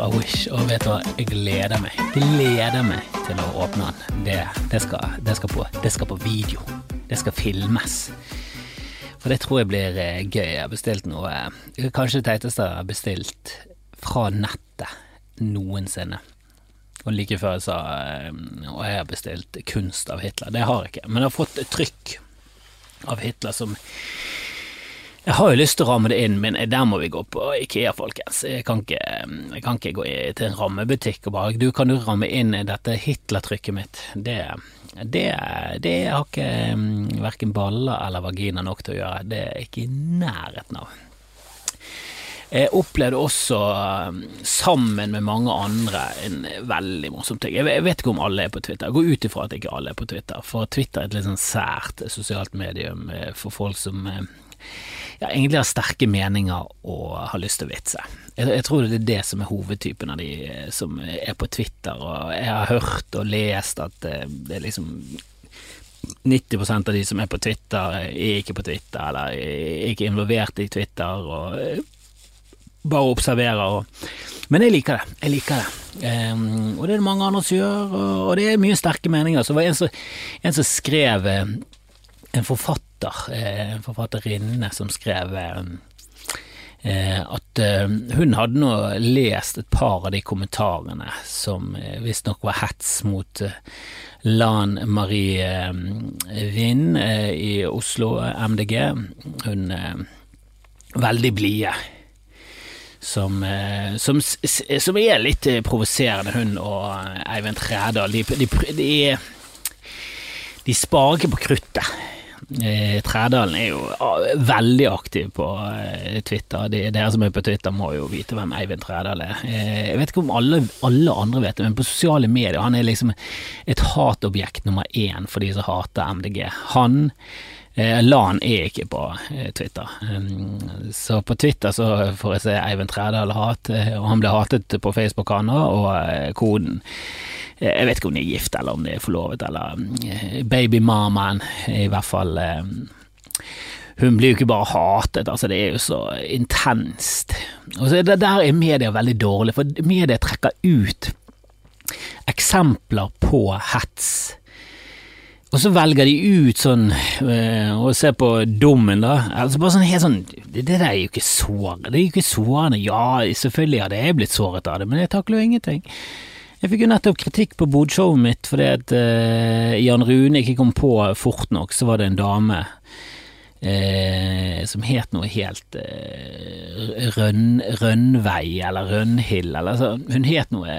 fra Wish, og vet du hva, jeg gleder meg. Gleder meg til å åpne den. Det, det, skal, det, skal på, det skal på video. Det skal filmes. For det tror jeg blir eh, gøy. Jeg har bestilt noe eh, Kanskje det teiteste jeg har bestilt fra nettet noensinne. Og like før jeg sa eh, Og jeg har bestilt kunst av Hitler. Det har jeg ikke, men jeg har fått trykk av Hitler som jeg har jo lyst til å ramme det inn, men der må vi gå på Ikea, folkens. Jeg kan ikke, jeg kan ikke gå til en rammebutikk og bare Du, kan du ramme inn dette Hitler-trykket mitt? Det, det, det har ikke um, verken baller eller vagina nok til å gjøre. Det er ikke i nærheten av. Jeg opplevde også, sammen med mange andre, en veldig morsom ting. Jeg vet ikke om alle er på Twitter. Jeg går ut ifra at ikke alle er på Twitter, for Twitter er et litt sånn sært sosialt medium for folk som ja, egentlig har sterke meninger og har lyst til å vitse. Jeg, jeg, tror det er det som er hovedtypen av de eh, som er på Twitter, og jeg har hørt og lest at det, eh, er liksom 90% av de som er på Twitter, er ikke på Twitter, eller er ikke involvert i Twitter, og eh, bare observerer. Og, men jeg liker det. Jeg liker det. Um, og det er det mange andre som gjør, og det er mye sterke meninger. Så det var en som, en som skrev en forfatter, eh, en forfatterinne, som skrev eh, at eh, hun hadde nå lest et par av de kommentarene som visstnok var hets mot Lan Marie Vind i Oslo MDG. Hun veldig blide. Som, som, som, er litt provoserende, hun og Eivind Trædal. De, de, de, de sparer ikke på kruttet. Eh, Trædalen er jo ah, veldig aktiv på eh, Twitter. De, dere som er på Twitter må jo vite hvem Eivind Trædal er. Eh, jeg vet ikke om alle, alle, andre vet det, men på sosiale medier han er liksom et hatobjekt nummer én for de som hater MDG. Han Lan er ikke på Twitter. Så på Twitter så får jeg se Eivind Trædal hat, og han ble hatet på Facebook han òg, og koden jeg vet ikke om de er gift, eller om de er forlovet, eller eh, babymamaen, i hvert fall eh, hun blir jo ikke bare hatet, altså det er jo så intenst. Og så Der er media veldig dårlig, for media trekker ut eksempler på hets. Og så velger de ut sånn øh, Og ser på dommen, da. Altså bare sånn helt sånn Det, det der er jo ikke sårende. Det er jo ikke sårende. Ja, selvfølgelig hadde jeg blitt såret av det, men jeg takler jo ingenting. Jeg fikk jo nettopp kritikk på bodshowet mitt fordi at øh, Jan Rune ikke kom på fort nok. Så var det en dame uh, som het noe helt rønn, Rønnvei eller Rønnhild eller så. Hun het noe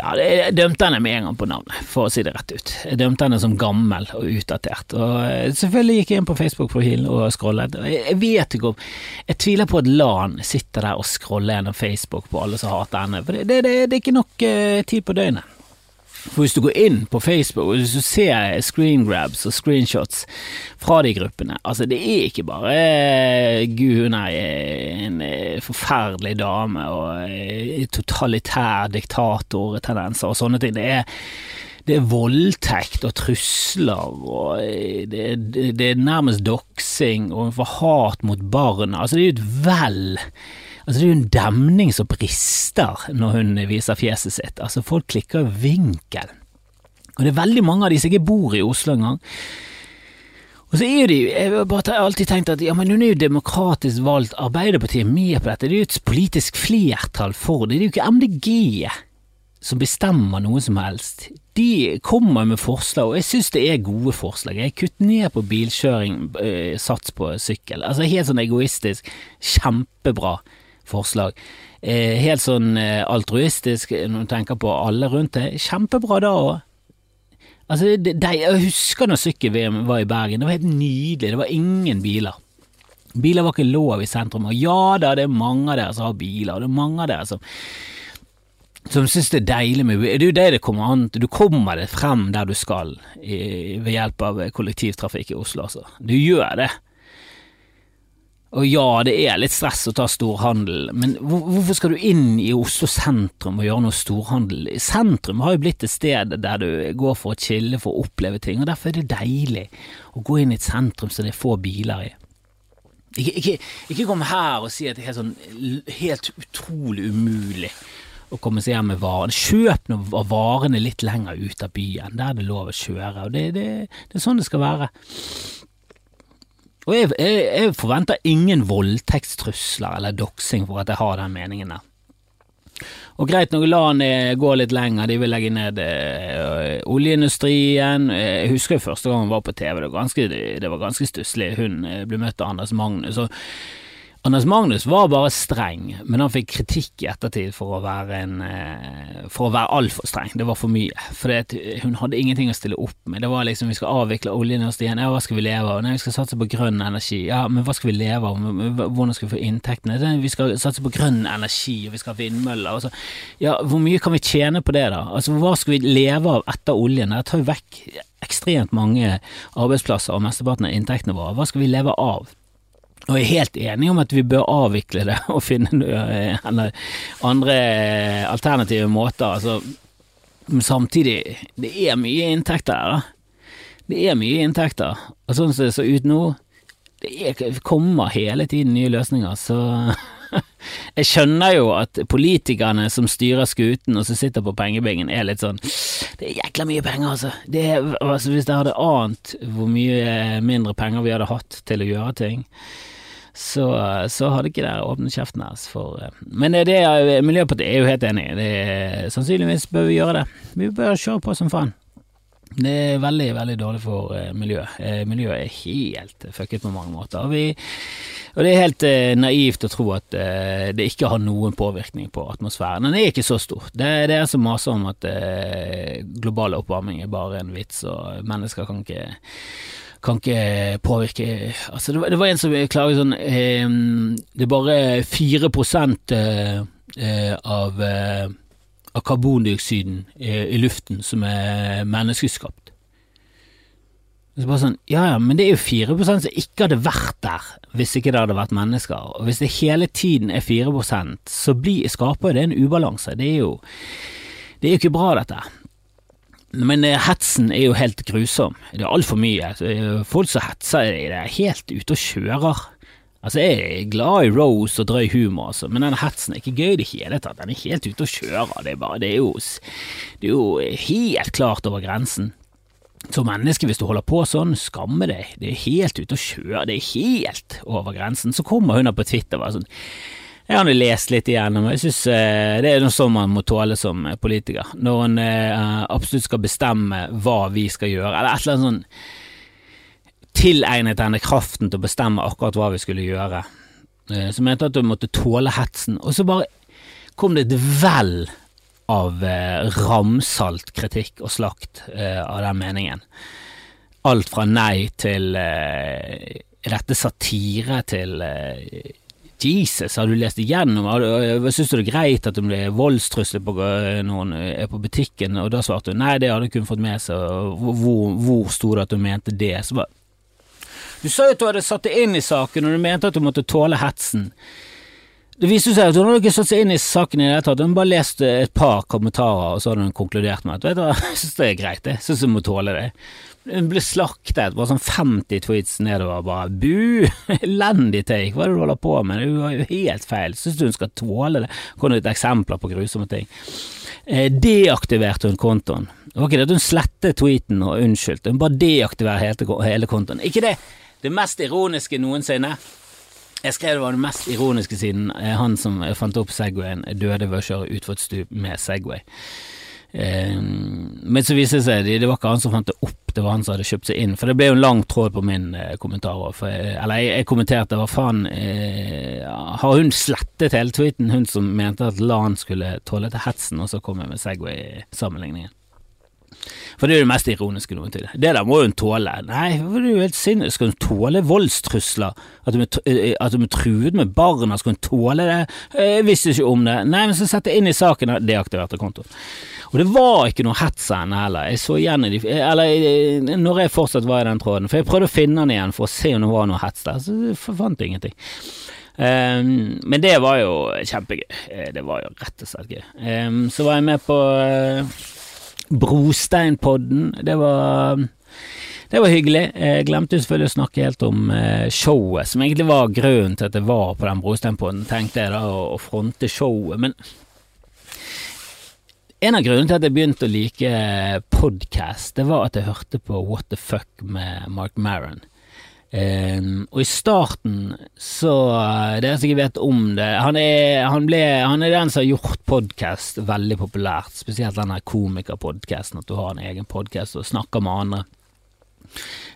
ja, jeg dømte henne med en gang på navnet, for å si det rett ut. Jeg dømte henne som gammel og utdatert. Og eh, selvfølgelig gikk jeg inn på Facebook-profilen og scrollet. Jeg vet ikke om Jeg tviler på at Lan sitter der og scroller gjennom Facebook på alle som hater henne, for det, det, det, det er ikke nok uh, tid på døgnet. For hvis du går inn på Facebook og hvis du ser screen grabs og screenshots fra de gruppene, altså det er ikke bare eh, Gud, er en eh, forferdelig dame og eh, totalitær diktatortendenser og sånne ting. Det er, det er voldtekt og trusler og det, det, det er nærmest doksing og hat mot barn. Altså det er jo et vell Altså, det er jo en demning som brister når hun viser fjeset sitt. Altså, folk klikker vinkel. Og det er veldig mange av de som ikke bor i Oslo engang. Og så er de, jeg har alltid tenkt at ja, men hun er jo demokratisk valgt, Arbeiderpartiet er med på dette, det er jo et politisk flertall for det, det er jo ikke MDG som bestemmer noe som helst. De kommer med forslag, og jeg synes det er gode forslag. Jeg kutter ned på bilkjøring, øh, sats på sykkel. Altså helt sånn egoistisk, kjempebra forslag. Eh, helt sånn eh, altruistisk når du tenker på alle rundt deg. Kjempebra da òg. Altså, jeg husker når sykkel-VM var i Bergen, det var helt nydelig, det var ingen biler. Biler var ikke lov i sentrum, og ja da, det er mange av dere som har biler, og det er mange av dere som som synes det er deilig med Det er jo det det kommer an til. Du kommer deg frem der du skal i, ved hjelp av kollektivtrafikk i Oslo, altså. Du gjør det. Og ja, det er litt stress å ta storhandel, men hvorfor skal du inn i Oslo sentrum og gjøre noe storhandel? Sentrum har jo blitt et sted der du går for å chille, for å oppleve ting, og derfor er det deilig å gå inn i et sentrum som det er få biler i. Ikke, ikke, ikke kom her og si at det er helt, sånn, helt utrolig umulig å komme seg hjem med varene. Kjøp noen av varene litt lenger ut av byen, der det er lov å kjøre. og Det, det, det er sånn det skal være. Og jeg, jeg, jeg forventer ingen voldtektstrusler eller doksing for at jeg har den meningen der. Og greit nok, la han gå litt lenger, de vil legge ned øh, oljeindustrien. Jeg husker jo første gang hun var på TV, det var ganske, det ganske stusslig. Hun ble møtt av Anders Magnus. og Anders Magnus var bare streng, men han fikk kritikk i ettertid for å være en eh, For å være altfor streng. Det var for mye. For hun hadde ingenting å stille opp med. Det var liksom vi skal avvikle oljeindustrien. Ja, hva skal vi leve av? Nei, vi skal satse på grønn energi. Ja, men hva skal vi leve av? Hvordan skal vi få inntektene? Vi skal satse på grønn energi, og vi skal ha vindmøller. Så. Ja, hvor mye kan vi tjene på det, da? Altså, hva skal vi leve av etter oljen? Det tar jo vekk ekstremt mange arbeidsplasser og mesteparten av inntektene våre. Hva skal vi leve av? Og jeg er helt enig om at vi bør avvikle det og finne eh, andre alternative måter. Altså, men samtidig, det er mye inntekter her. Det er mye inntekter. Og sånn som det ser ut nå, det er, kommer hele tiden nye løsninger, så jeg skjønner jo at politikerne som styrer skuten og som sitter på pengebingen, er litt sånn Det er jækla mye penger, altså. Er, altså hvis jeg hadde ant hvor mye mindre penger vi hadde hatt til å gjøre ting, så, så hadde ikke dere åpnet kjeften deres for eh, Men det, det Miljøpartiet er jo helt enig i. Sannsynligvis bør vi gjøre det. Vi bør kjøre på som faen. Det er veldig, veldig dårlig for miljøet. Miljøet er helt fucket på mange måter. Og, vi, og det er helt naivt å tro at det ikke har noen påvirkning på atmosfæren. Den er ikke så stor. Det, det er som maser om at global oppvarming er bare en vits, og mennesker kan ikke kan ikke påvirke Altså, det var, det var en som klaget sånn eh, Det er bare 4 eh, eh, av, eh, av karbondioksiden eh, i luften som er menneskeskapt. Så bare sånn, ja ja, men det er jo 4 som ikke hadde vært der hvis ikke det hadde vært mennesker. Og hvis det hele tiden er 4% så blir, skaper det en ubalanse. Det er jo, det er jo ikke bra, dette. Men eh, hetsen er jo helt grusom. Det er altfor mye. Folk som hetser, det er helt ute og kjører. Altså, Jeg er glad i Rose og drøy humor, altså, men den hetsen er ikke gøy i det hele tatt. Den er helt ute og kjører. Det er, bare, det, er jo, det er jo helt klart over grensen. Som menneske, hvis du holder på sånn, skamme deg. Det er helt ute og kjører. Det er helt over grensen. Så kommer hun da på Twitter og bare sånn jeg har lest litt igjennom, jeg synes uh, det er noe sånn man må tåle som eh, politiker. Når en uh, absolutt skal bestemme hva vi skal gjøre, eller et eller annet sånn tilegnet henne kraften til å bestemme akkurat hva vi skulle gjøre. Så mente at du måtte tåle hetsen, og så bare kom det et vell av ramsalt kritikk og slakt av den meningen. Alt fra nei til dette satire til Jesus, har du lest igjennom? Syns du det er greit at det ble voldstrusler på noen er på butikken? Og da svarte hun nei, det hadde hun fått med seg. Hvor, hvor sto det at hun mente det? Så bare, du sa jo at du hadde satt deg inn i saken, og du mente at du måtte tåle hetsen. Det viste seg at hun hadde ikke satt seg inn i saken i det hele tatt, hun bare leste et par kommentarer, og så hadde hun konkludert med at vet du hva, jeg syns det er greit, jeg syns hun må tåle det. Hun ble slaktet. Bare sånn 50 tweets nedover. Bare bu! Elendig take. Hva er det du holder på med? Det var jo helt feil. Syns du hun skal tåle det? Kom det et eksempler på grusomme ting. Eh, deaktiverte hun kontoen. Det var ikke det at hun slettet tweeten og unnskyldte, hun bare deaktiverte hele, kontoen. Ikke det det mest ironiske noensinne. Jeg skrev det var det mest ironiske siden eh, han som fant opp Segwayen, døde ved å kjøre utfor et stup med Segway. Eh, men så viste det seg det var ikke han som fant det opp, det var han som hadde kjøpt seg inn. For det ble jo en lang tråd på min eh, kommentar òg. Eller jeg, jeg, kommenterte hva faen eh, Har hun slettet hele tweeten, hun som mente at LAN skulle tåle til hetsen, og så kom jeg med Segway-sammenligningen. For det er jo det mest ironiske noen til. Det der må hun tåle. Nei, det er jo helt sinnssykt. Skal hun tåle voldstrusler? At hun, er, er truet med barna? Skal hun tåle det? Jeg visste ikke om det. Nei, men så setter jeg inn i saken deaktiverte kontoen. Og det var ikke noe hets av henne heller. Jeg så igjen i de Eller når jeg fortsatt var i den tråden, for jeg prøvde å finne den igjen for å se om det var noe hets der, så jeg fant ingenting. Um, men det var jo kjempegøy. Eh, det var jo rett og slett gøy. Um, så var jeg med på uh, Brosteinpodden. Det var det var hyggelig. Jeg glemte selvfølgelig å snakke helt om eh, showet, som egentlig var grunnen til at jeg var på den brosteinpodden, tenkte jeg da, å fronte showet. Men en av grunnene til at jeg begynte å like podkast, det var at jeg hørte på What the Fuck med Mark Maron. Um, og i starten så Dere som ikke vet om det Han er, han ble, han er den som har gjort podkast veldig populært, spesielt denne komikerpodkasten, at du har en egen podkast og snakker med andre.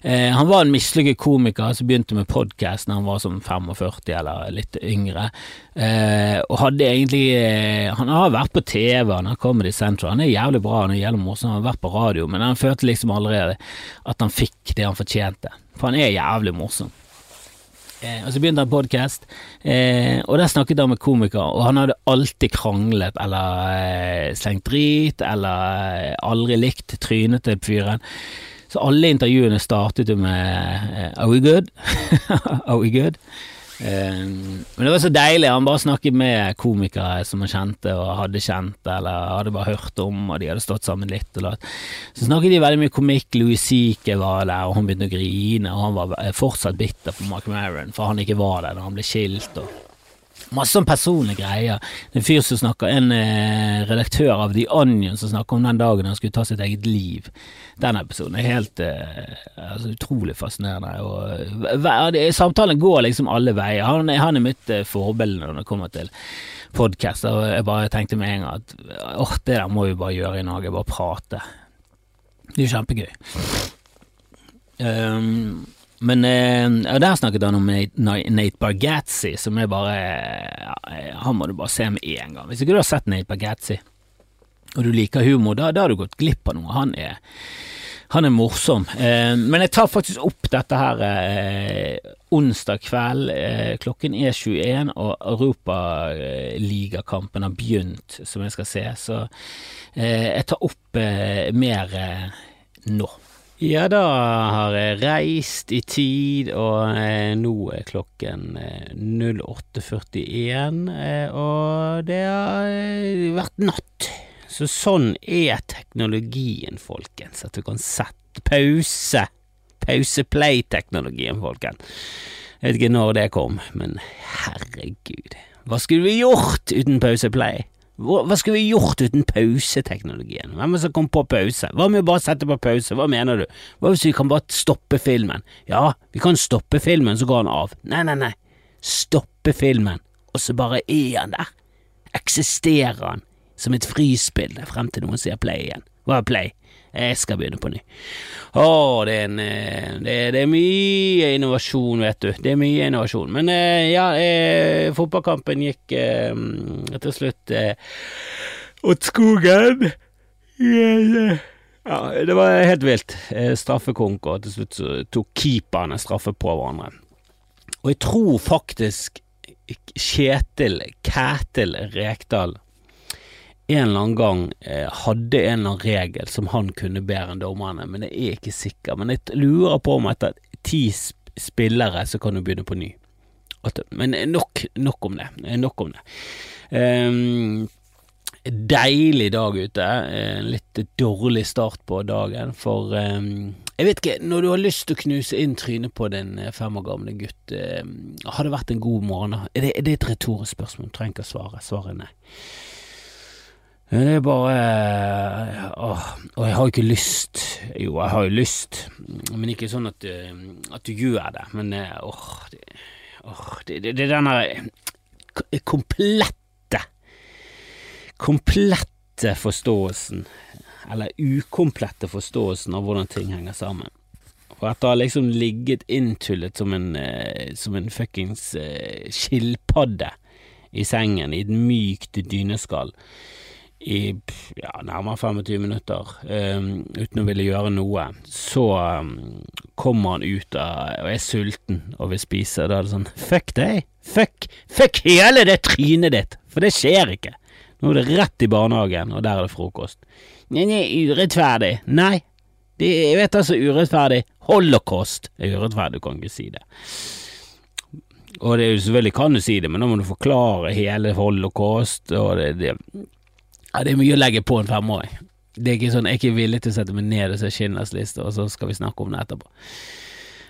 Eh, han var en mislykket komiker som begynte med podkast da han var som 45 eller litt yngre, eh, og hadde egentlig eh, Han har vært på TV, han har Comedy Central, han er jævlig bra, han er jævlig morsom, han har vært på radio, men han følte liksom allerede at han fikk det han fortjente, for han er jævlig morsom. Eh, og så begynte han podkast, eh, og der snakket han med komikere, og han hadde alltid kranglet eller eh, slengt drit, eller eh, aldri likt trynet til fyren. Så alle intervjuene startet jo med uh, Are we good? Are we good? Um, men det var så deilig. Han bare snakket med komikere som han kjente og hadde kjent, eller hadde bare hørt om, og de hadde stått sammen litt. Så snakket de veldig mye komikk. Louis Seeke var der, og han begynte å grine, og han var fortsatt bitter på Mark Maron for han ikke var der da han ble skilt. og Masse sånn personlige greier. En fyr som snakker, en eh, redaktør av The Onion som snakker om den dagen han skulle ta sitt eget liv. Den episoden er helt eh, altså, utrolig fascinerende. Og, det, samtalen går liksom alle veier. Han, han er mitt eh, forbilde når det kommer til podkast. Jeg bare tenkte med en gang at åh, det der må vi bare gjøre i Norge. Bare prate. Det er jo kjempegøy. Um, men eh, der snakket han om Nate Bargatze, som er bare ja, Han må du bare se med en gang. Hvis ikke du har sett Nate Bargatze, og du liker humor, da, da har du gått glipp av noe. Han er, han er morsom. Eh, men jeg tar faktisk opp dette her eh, onsdag kveld. Eh, klokken er 21, og Europaligakampen har begynt, som jeg skal se. Så eh, jeg tar opp eh, mer nå. Ja, da har jeg reist i tid, og eh, nå er klokken eh, 08.41, eh, og det har eh, vært natt. Så sånn er teknologien, folkens, at du kan sette pause. Pause-play-teknologien, folkens. Jeg vet ikke når det kom, men herregud. Hva skulle vi gjort uten pause-play? Hva skulle vi gjort uten pauseteknologien? Hvem er det som kom på pause? Hva om vi bare setter på pause? Hva mener du? Hva hvis vi kan bare stoppe filmen? Ja, vi kan stoppe filmen, så går han av. Nei, nei, nei. Stoppe filmen, og så bare er han der. Eksisterer han som et frispill frem til noen sier play igjen. Hva er play? Jeg skal begynne på ny. Å, det er, en, eh, det, er, det er, mye innovasjon, vet du. Det er mye innovasjon. Men eh, ja, eh, fotballkampen gikk eh, til slutt eh, åt skogen. Ja, det var helt vilt. Eh, straffekonk, og til slutt så tok keeperne straffe på hverandre. Og jeg tror faktisk Kjetil Kætil Rekdal en eller annen gang eh, hadde en eller annen regel som han kunne bedre enn dommerne, men jeg er ikke sikker. Men jeg lurer på om etter ti spillere så kan du begynne på ny. Men nok, nok om det. Nok om det. Um, deilig dag ute. En litt dårlig start på dagen, for um, jeg vet ikke, når du har lyst til å knuse inn trynet på din eh, fem år gamle gutt, um, har det vært en god morgen? Er det, er det et retorisk spørsmål? Du trenger ikke å svare. Svaret er nei. Det er bare eh, åh, Og jeg har ikke lyst. Jo, jeg har jo lyst, men ikke sånn at, eh, at du gjør det. Men eh, åh, det, åh, det, det, det er denne komplette Komplette forståelsen, eller ukomplette forståelsen av hvordan ting henger sammen. Og at det har liksom ligget inntullet som en, som en fuckings skilpadde i sengen, i et mykt dyneskall i ja, nærmere 25 minutter um, uten å ville gjøre noe, så um, kommer han ut av, og er sulten og vil spise. Da er det sånn fuck deg, fuck, fuck hele det trynet ditt, for det skjer ikke. Nå er det rett i barnehagen, og der er det frokost. Nei, nei, urettferdig. Nei, det, jeg vet altså urettferdig. Holocaust er urettferdig, du kan ikke si det. Og det er jo selvfølgelig kan du si det, men da må du forklare hele holocaust, og det, det ja, det er mye å legge på en femåring. det er ikke sånn, Jeg er ikke villig til å sette meg ned og se Schindlers liste, og så skal vi snakke om det etterpå.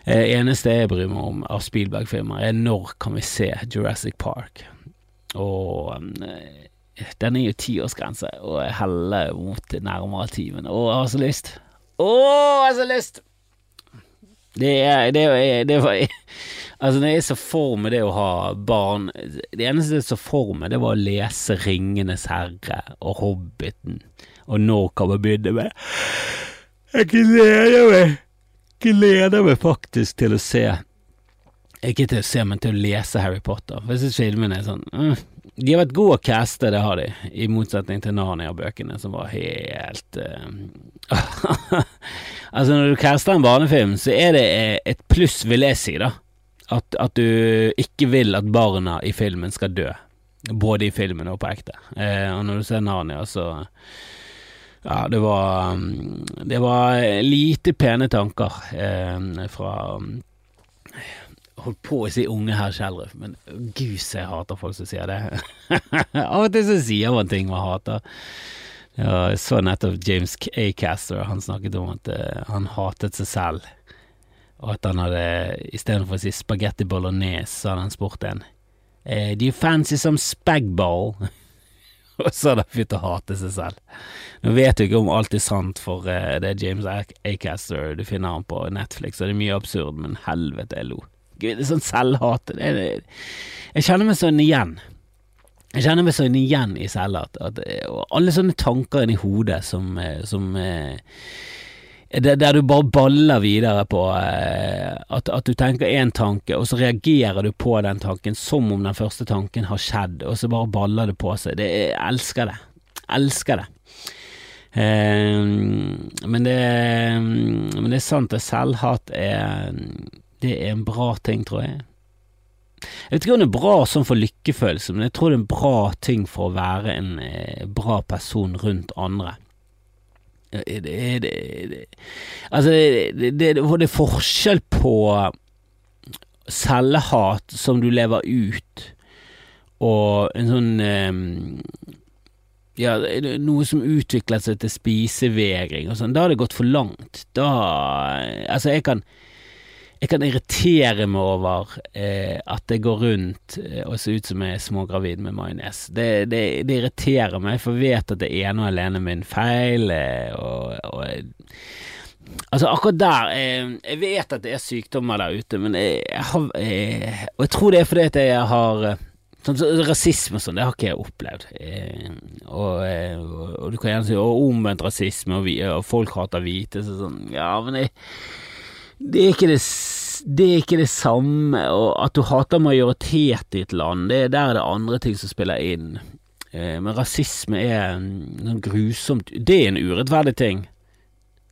Eh, eneste jeg bryr meg om av Spielberg-filmer, er når kan vi se Jurassic Park. Og den er jo tiårsgrense, og jeg heller mot nærmere timen. Å, jeg har så lyst. Å, jeg har så lyst! Det er, det er, det var Altså, når jeg så for meg det å ha barn. Det eneste jeg så for meg, det var å lese Ringenes herre og Hobbiten, og når kan vi begynne med. Jeg gleder meg. Gleder meg faktisk til å se Ikke til å se, men til å lese Harry Potter. For jeg syns filmene er sånn uh, De har vært gode å caste, det har de, i motsetning til Narnia-bøkene, som var helt uh, Altså, når du caster en barnefilm, så er det et pluss, vil jeg si, da at, at, du ikke vil at barna i filmen skal dø. Både i filmen og på ekte. Eh, og når du ser Narnia, så Ja, det var Det var lite pene tanker eh, fra Holdt på å si unge herr Schjelderup, men gud så jeg hater folk som sier det. Av og til så sier man ting man hater. Ja, jeg så nettopp James A. Caster, han snakket om at uh, han hatet seg selv og at han hadde istedenfor å si spagetti bolognese, så hadde han spurt en eh, Do you fancy some spagball? og så hadde han begynt å hate seg selv. Nå vet du ikke om alt er sant, for uh, det er James Acaster, du finner han på Netflix, og det er mye absurd, men helvete, jeg lo. Gud, det er sånn selvhat. Jeg kjenner meg sånn igjen. Jeg kjenner meg sånn igjen i cella, Og alle sånne tanker inni hodet som, eh, som uh, der du bare baller videre på eh, at, at, du tenker én tanke, og så reagerer du på den tanken som om den første tanken har skjedd, og så bare baller det på seg. Det, jeg elsker det. Elsker det. Eh, men, det men det er sant, at selvhat er Det er en bra ting, tror jeg. Jeg vet ikke om det er bra sånn for lykkefølelse, men jeg tror det er en bra ting for å være en eh, bra person rundt andre. Det, det, det, altså, det, er forskjell på cellehat som du lever ut, og en sånn eh, ja, noe som utvikler seg til spisevegring og sånn, da har det gått for langt. Da Altså, jeg kan jeg kan irritere meg over eh, at det går rundt eh, og ser ut som jeg er smågravid med majones. Det, det, det, irriterer meg, for jeg vet at det ene og alene min feil. Eh, og, og, altså, akkurat der eh, Jeg vet at det er sykdommer der ute, men jeg, jeg har Og jeg tror det er fordi at jeg har Sånn, så, rasisme og sånn, det har ikke jeg opplevd. Eh, og, og, og, du kan gjerne si omvendt rasisme, og, vi, og folk hater hvite. Så sånn, ja, men jeg, det er ikke det det er ikke det samme, og at du hater majoritet i et land, det, der er det andre ting som spiller inn. Eh, men rasisme er noe grusomt Det er en urettferdig ting.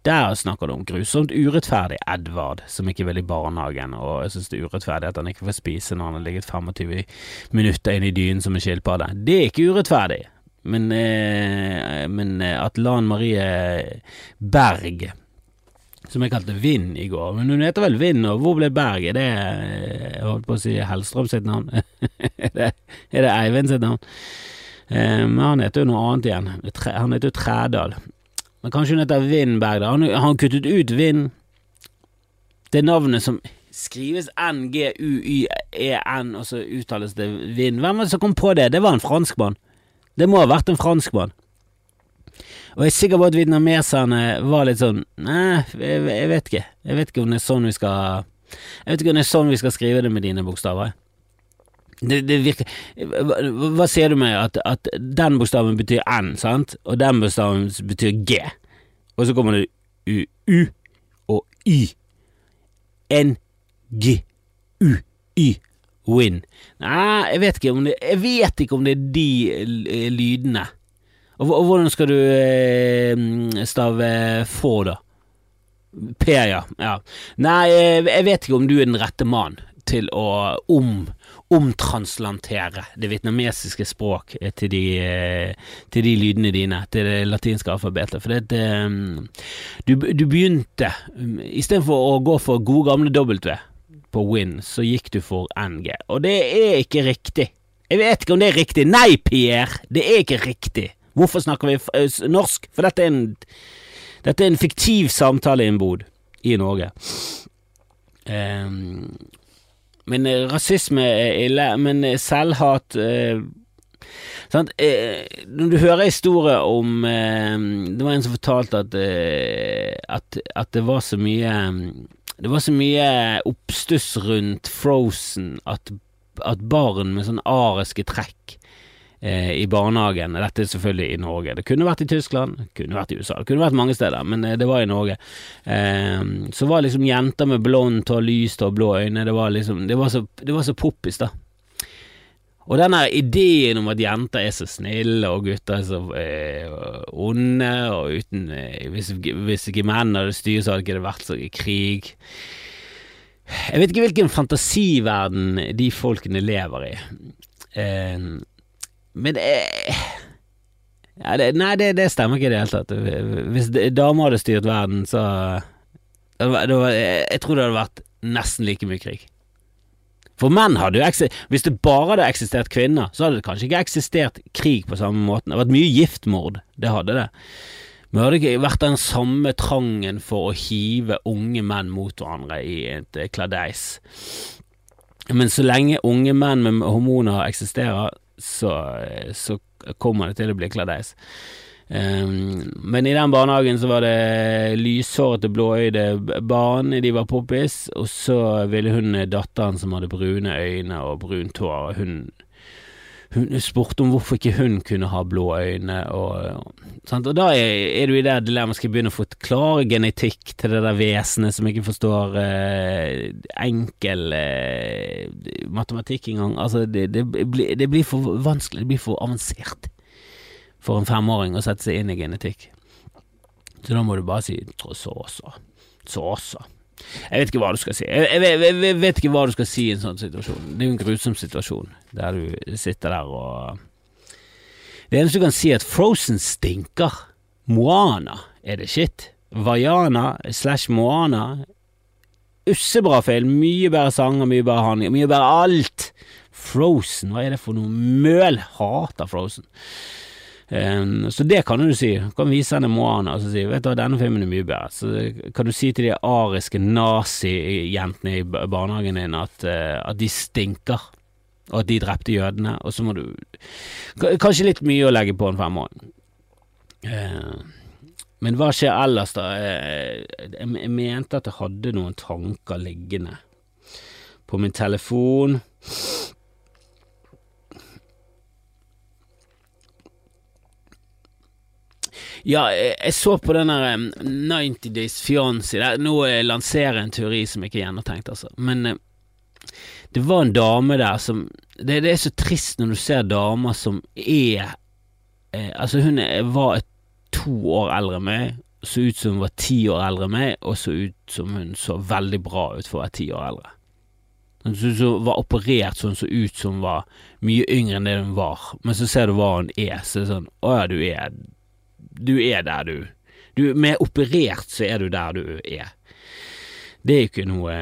Der snakker du om grusomt urettferdig Edvard, som ikke vil i barnehagen, og jeg synes det er urettferdig at han ikke får spise når han har ligget 25 minutter inne i dyn som en skilpadde. Det er ikke urettferdig, men, eh, men at Lan Marie Berg som jeg kalte Vind i går. Men hun heter vel Vind, og hvor ble Berg? Er det Jeg holdt på å si Hellstrøm sitt navn? er, det, er det Eivind sitt navn? Eh, men han heter jo noe annet igjen. Han heter jo Trædal. Men kanskje hun heter Vind Berg, da. Han kuttet ut Vind. Det navnet som skrives N-G-U-Y-E-N, og så uttales det Vind. Hvem var det som kom på det? Det var en franskmann. Det må ha vært en franskmann. Og jeg er sikker på at vietnameserne var litt sånn Nei, jeg, jeg, vet ikke. Jeg vet ikke om det er sånn vi skal Jeg vet ikke om det er sånn vi skal skrive det med dine bokstaver. Det, det virker hva, hva, sier du med at, at den bokstaven betyr N, sant, og den bokstaven betyr G, og så kommer det U, U og Y. N, G, U, Y. Win. Nei, jeg vet ikke om det, jeg vet ikke om det er de lydene og, og hvordan skal du eh, stave få, da? P, ja. ja. Nei, jeg vet ikke om du er den rette mann til å om, omtranslantere det vietnamesiske språk til de, til de, lydene dine, til det latinske alfabetet. For det, du, du begynte Istedenfor å gå for gode gamle W på Win, så gikk du for NG. Og det er ikke riktig. Jeg vet ikke om det er riktig. Nei, Pierre, det er ikke riktig. Hvorfor snakker vi eh, norsk? For dette er en, dette er en fiktiv samtale i Norge. Um, men eh, rasisme er ille, men eh, selvhat uh, sant? Når du hører historier om eh, Det var en som fortalte at, at, at det var så mye Det var så mye oppstuss rundt Frozen at, at barn med sånn ariske trekk eh, i barnehagen Dette er selvfølgelig i Norge. Det kunne vært i Tyskland, det kunne vært i USA, det kunne vært mange steder, men eh, det var i Norge. Eh, så var liksom jenter med blondt hår, lyst og blå øyne, det var liksom Det var så, det så poppis, da. Og denne ideen om at jenter er så snille og gutter er så eh, onde, og uten eh, hvis, hvis ikke menn hadde styrt, så hadde ikke det vært så i krig. Jeg vet ikke hvilken fantasiverden de folkene lever i. Eh, men det ja, det, Nei, det, det stemmer ikke i det hele tatt. Hvis damer hadde styrt verden, så det var, det var, Jeg tror det hadde vært nesten like mye krig. For menn hadde jo eksistert Hvis det bare hadde eksistert kvinner, så hadde det kanskje ikke eksistert krig på samme måten. Det hadde vært mye giftmord, det hadde det. Men det hadde ikke vært den samme trangen for å hive unge menn mot hverandre i et kladeis. Men så lenge unge menn med hormoner eksisterer, så, så kommer det til å bli kladeis. Um, men i den barnehagen så var det lyshårete, blåøyde barn, de var poppis, og så ville hun datteren som hadde brune øyne og brunt hår, hun, hun spurte om hvorfor ikke hun kunne ha blå øyne, og, sant? og da er du i det dilemmaet, skal jeg begynne å forklare genetikk til det der vesenet som ikke forstår eh, enkel eh, matematikk engang, altså det, det, blir, det blir for vanskelig, det blir for avansert for en femåring å sette seg inn i genetikk. Så da må du bare si så så, så så. Jeg vet ikke hva du skal si. Jeg, jeg, jeg, vet ikke hva du skal si i en sånn situasjon. Det er jo en grusom situasjon der du sitter der og Det eneste du kan si, er at Frozen stinker. Moana er det shit. Vaiana slash Moana Ussebra film. Mye bedre sanger, mye bedre handling, mye bedre alt. Frozen, hva er det for noe møl? Hater Frozen. Så det kan du si. Du kan vise henne Moana og si vet du denne filmen er mye bedre. Så kan du si til de ariske nazijentene i barnehagen din at, eh, at de stinker, og at de drepte jødene, og så må du Kanskje litt mye å legge på en femåring. Uh, men hva skjer ellers, da? Eh, jeg mente at jeg hadde noen tanker liggende på min telefon. Ja, jeg, jeg så på den der um, 90 Days Fiancé. Nå eh, lanserer jeg en teori som ikke er gjennomtenkt, altså. Men eh, det var en dame der som det, det er så trist når du ser damer som er eh, Altså, hun var to år eldre enn meg, så ut som hun var ti år eldre enn meg, og så ut som hun så veldig bra ut for å være ti år eldre. Hun var operert så hun så ut som hun var mye yngre enn det hun var, men så ser du hva hun er, så er det sånn Å ja, du er du er der du Du Med operert så er du der du er. Det er ikke noe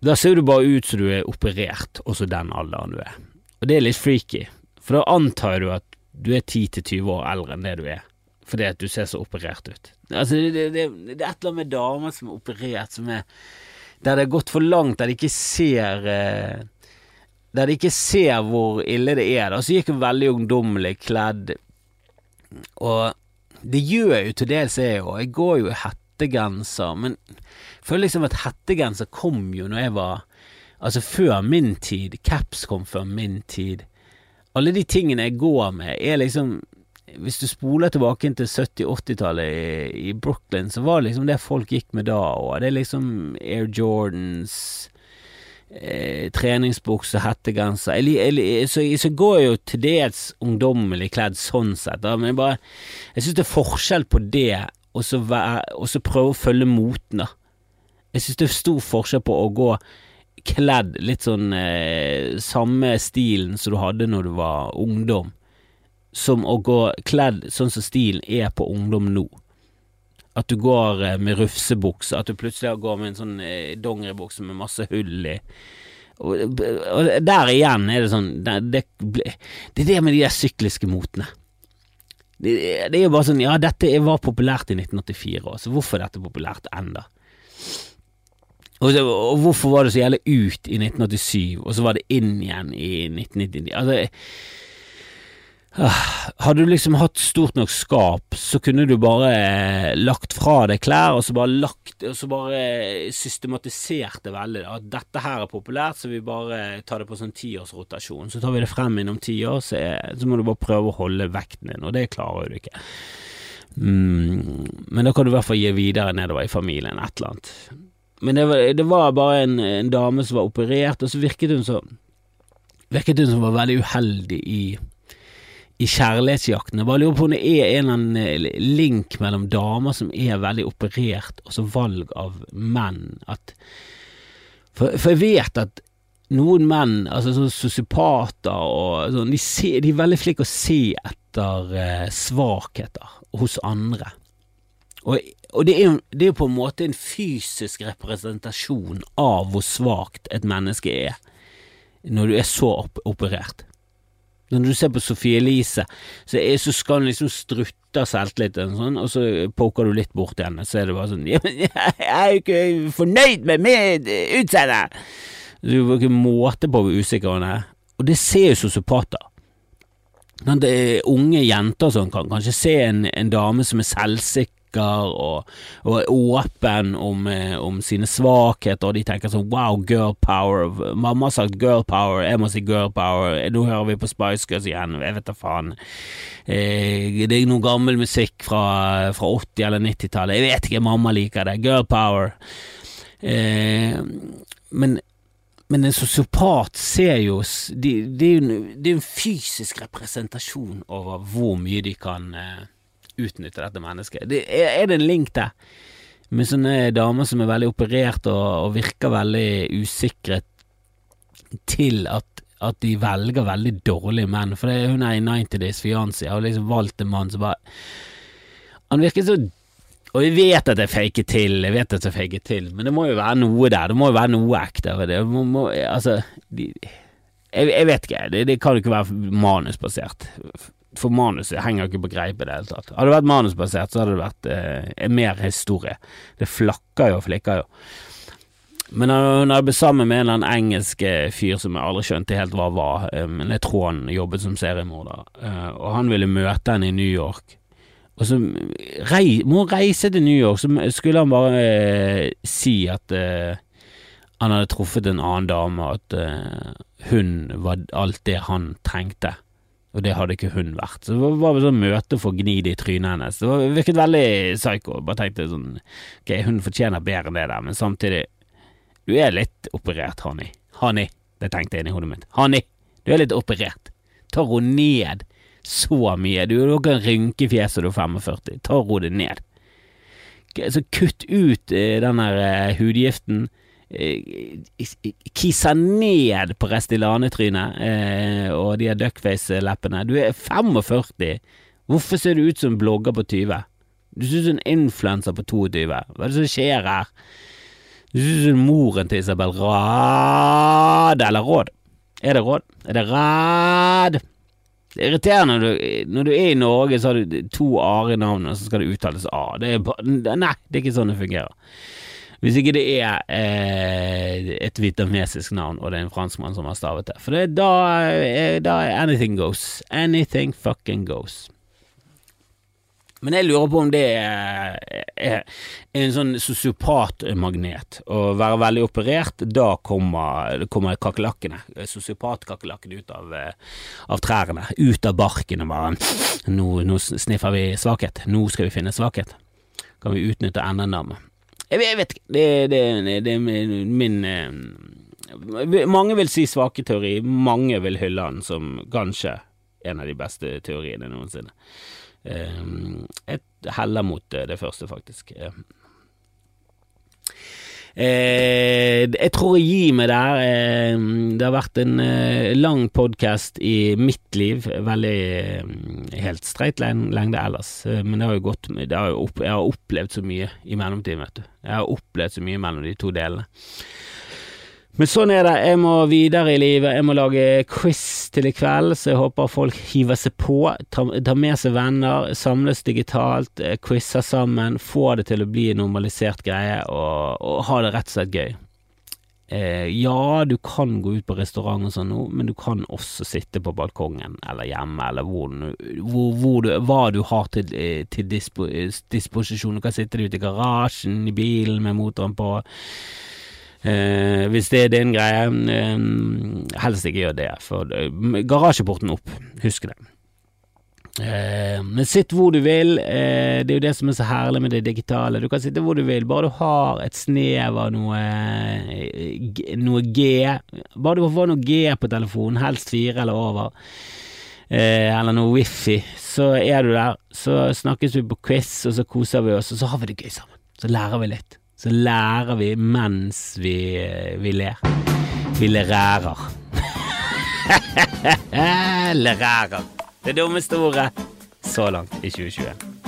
Da ser du bare ut som du er operert, også den alderen du er. Og det er litt freaky, for da antar du at du er 10-20 år eldre enn det du er, fordi at du ser så operert ut. Altså, det, det, det, det er et eller annet med damer som er operert, som er Der det er gått for langt, der de ikke ser eh, Der de ikke ser hvor ille det er. Da. Så gikk hun veldig ungdommelig kledd, og det gjør jeg jo til dels, jeg òg. Jeg går jo i hettegenser, men jeg føler liksom at hettegenser kom jo når jeg var Altså før min tid. Caps kom før min tid. Alle de tingene jeg går med, er liksom Hvis du spoler tilbake til 70-80-tallet i, i Brooklyn, så var det liksom det folk gikk med da òg. Det er liksom Air Jordans eh, treningsbukse, hettegenser jeg, jeg, jeg, så, så, så går jeg jo til dels ungdommelig kledd sånn sett, da, men jeg bare Jeg syns det er forskjell på det og så og så prøve å følge moten, da. Jeg syns det er stor forskjell på å gå kledd litt sånn eh, samme stilen som du hadde når du var ungdom, som å gå kledd sånn som stilen er på ungdom nå. At du går eh, med rufsebukse, at du plutselig går med en sånn eh, dongeribukse med masse hull i. Og, der igjen er det sånn Det, det, er det med de der sykliske motene. Det, det er jo bare sånn, ja, dette var populært i 1984, så hvorfor er dette populært enda? Og, og hvorfor var det så jævlig ut i 1987, og så var det inn igjen i 1999? Altså, hadde du liksom hatt stort nok skap, så kunne du bare eh, lagt fra deg klær, og så bare lagt Og så bare systematisert det veldig. At dette her er populært, så vi bare tar det på sånn tiårsrotasjon. Så tar vi det frem innom ti år, så, er, så, må du bare prøve å holde vekten din, og det klarer du ikke. Mm, men da kan du i hvert fall gi videre nedover i familien, et eller annet. Men det var, det var bare en, en, dame som var operert, og så virket hun så Virket hun som var veldig uheldig i i kjærlighetsjakten. Jeg bare lurer på om det er en eller annen eh, link mellom damer som er veldig operert, og så valg av menn. At, for, for, jeg vet at noen menn, altså sånn sosiopater og sånn, de, ser, de, er veldig flinke å se etter eh, svakheter hos andre. Og, og det, er, er på en måte en fysisk representasjon av hvor svakt et menneske er når du er så operert. Når du ser på Sophie Elise, så, er, så skal hun liksom strutte selvtilliten, sånn, og så poker du litt bort henne, så er det bare sånn 'Jeg er jo ikke fornøyd med mitt utseende!' Du får ikke måte på hvor usikker hun er. Og det ser jo sosiopater. Unge jenter som kan kanskje se en, en dame som er selvsikker snakker og, og er åpen om, eh, om, sine svakheter, og de tenker sånn wow, girl power. Mamma har sagt girl power, jeg må si girl power. Nå hører vi på Spice Girls igjen, jeg vet da faen. Eh, det er noe gammel musikk fra, fra 80- eller 90-tallet, jeg vet ikke, mamma liker det. Girl power. Eh, men men en sosiopat ser jo Det de er jo en fysisk representasjon over hvor mye de kan eh, utnytte dette mennesket. Det, er, er, det en link der? Med sånne damer som er veldig operert og, og virker veldig usikre til at, at, de velger veldig dårlige menn. For det, hun er i 90 Days Fiancé og liksom valgt en mann som bare Han virker så og jeg vet at jeg faker til, jeg vet at jeg faker til, men det må jo være noe der. Det må jo være noe ekte. Det må, må, altså de, jeg, jeg, vet ikke, det, det kan jo ikke være manusbasert for manuset henger ikke på greip i det hele tatt. Hadde det vært manusbasert, så hadde det vært eh, mer historie. Det flakker jo og flikker jo. Men hun hadde blitt sammen med en eller annen engelsk eh, fyr som jeg aldri skjønte helt hva var, eh, men jeg tror han jobbet som seriemorder, eh, og han ville møte henne i New York. Og så rei, må hun reise til New York, så skulle han bare eh, si at eh, han hadde truffet en annen dame, at hun var alt det han trengte. Og det hadde ikke hun vært. Så det var bare sånn møte for å gni det i trynet hennes. Det virket veldig psycho. Bare tenkte sånn Ok, hun fortjener bedre enn det der, men samtidig Du er litt operert, Hanni. Hanni, Det tenkte jeg inni hodet mitt. Hanni, du er litt operert. Ta ro ned så mye. Du, du kan rynke fjeset du er 45. Ta ro det ned. Så kutt ut eh, den der eh, hudgiften. Eh, kisa ned på Restylane-trynet eh, og de duckface-leppene. Du er 45. Hvorfor ser du ut som en blogger på 20? Du ser ut som en influenser på 22. Hva er det som skjer her? Du ser ut som moren til Isabel Rad, eller Råd. Er det Råd? Er det Rad? Det er irriterende når du, når du er i Norge, så har du to a-er i navnet, og så skal det uttales A. Det er, nei, det er ikke sånn det fungerer. Hvis ikke det er eh, et vietnamesisk navn, og det er en franskmann som har stavet det. For det, da, er, da er anything goes. Anything fucking goes. Men jeg lurer på om det er, er en sånn sosiopatmagnet. Å være veldig operert, da kommer, kommer kakerlakkene, sosiopat-kakerlakkene ut av, av, trærne, ut av barken og bare nå, nå, sniffer vi svakhet, nå skal vi finne svakhet. Kan vi utnytte NN-dammen. Jeg, vet ikke. Det, det, det, er min eh, Mange vil si svake teori, mange vil hylle han som kanskje en av de beste teoriene noensinne. Eh, jeg heller mot det første, faktisk. Eh, jeg tror jeg gir meg der. Eh, det har vært en eh, lang podkast i mitt liv. Veldig eh, helt streit lengde ellers, eh, men det har jo gått har jo opp, Jeg har opplevd så mye i mellomtiden, vet du. Jeg har opplevd så mye mellom de to delene. Men sånn er det. Jeg må videre i livet. Jeg må lage quiz til i kveld, så jeg håper folk hiver seg på. Tar ta med seg venner, samles digitalt, eh, quizer sammen. Få det til å bli en normalisert greie, og, og ha det rett og slett gøy. Eh, ja, du kan gå ut på restaurant og sånn nå, men du kan også sitte på balkongen eller hjemme, eller hvor, hvor, hvor du, hva du har til, eh, til dispo, disposisjon. Du kan sitte ute i garasjen, i bilen med motoren på. Eh, hvis det er din greie, eh, helst ikke gjør det, for eh, garasjeporten opp, husk det. Eh, men sitt hvor du vil, eh, det er jo det som er så herlig med det digitale. Du kan sitte hvor du vil, bare du har et snev av noe, eh, noe G. Bare du får noe G på telefonen, helst fire eller over, eller noe wifi, så er du der. Så snakkes vi på quiz, og så koser vi oss, og så har vi det gøy sammen. Så lærer vi litt så lærer vi mens vi, vi ler. Vi lærer. lærer. Det dummeste ordet så langt i 2021.